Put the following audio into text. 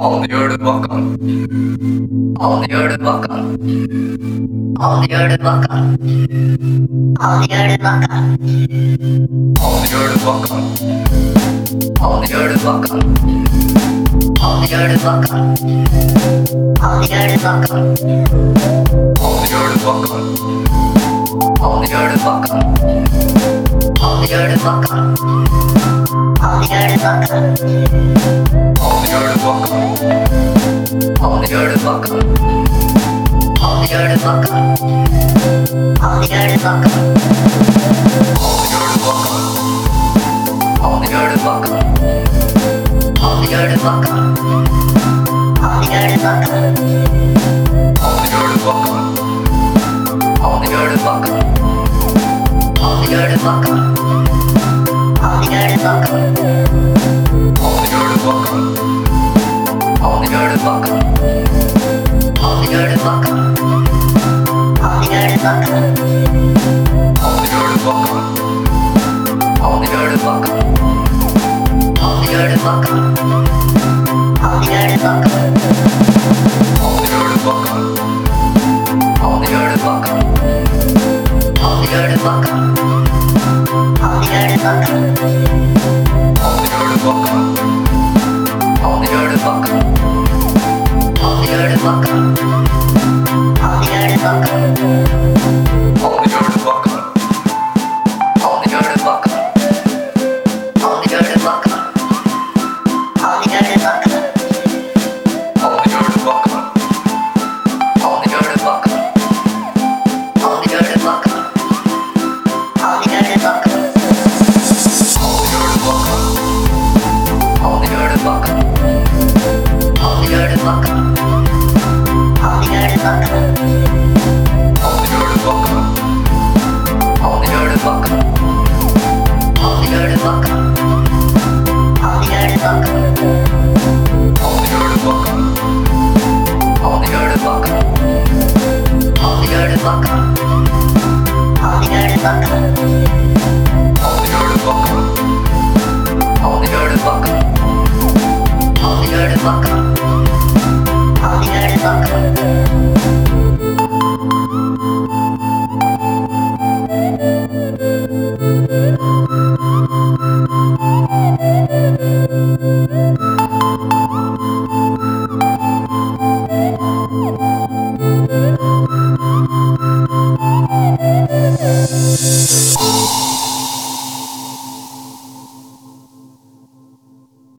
Alle gjør det man kan. Alle gjør det man kan. Alle gjør det man kan. Alle gjør det man kan. Alle gjør det man kan. Alle gjør det man kan. Alle gjør det man kan. Alle gjør det man kan. Alle gjør det man kan. Alle gjør det man kan. Alle gjør det man kan. Alle gjør det man kan. Anlıyordu bakan. Anlıyordu bakan. Anlıyordu bakan. Anlıyordu bakan. Anlıyordu bakan. Anlıyordu bakan. Anlıyordu bakan. Anlıyordu bakan. Anlıyordu bakan. Anlıyordu bakan. Anlıyordu bakan. Anlıyordu bakan. Anlıyordu bakan. Anlıyordu Anlıyordu bakan. bakan. Anlıyordu bakan. Anlıyordu Anlıyordu bakan. Anlıyordu bakan. Anlıyordu bakan. Anlıyordu bakan. Anlıyordu bakan. Anlıyordu bakan. Anlıyordu bakan. Anlıyordu bakan. Anlıyordu bakan. Anlıyordu bakan. Anlıyordu Thank Oh.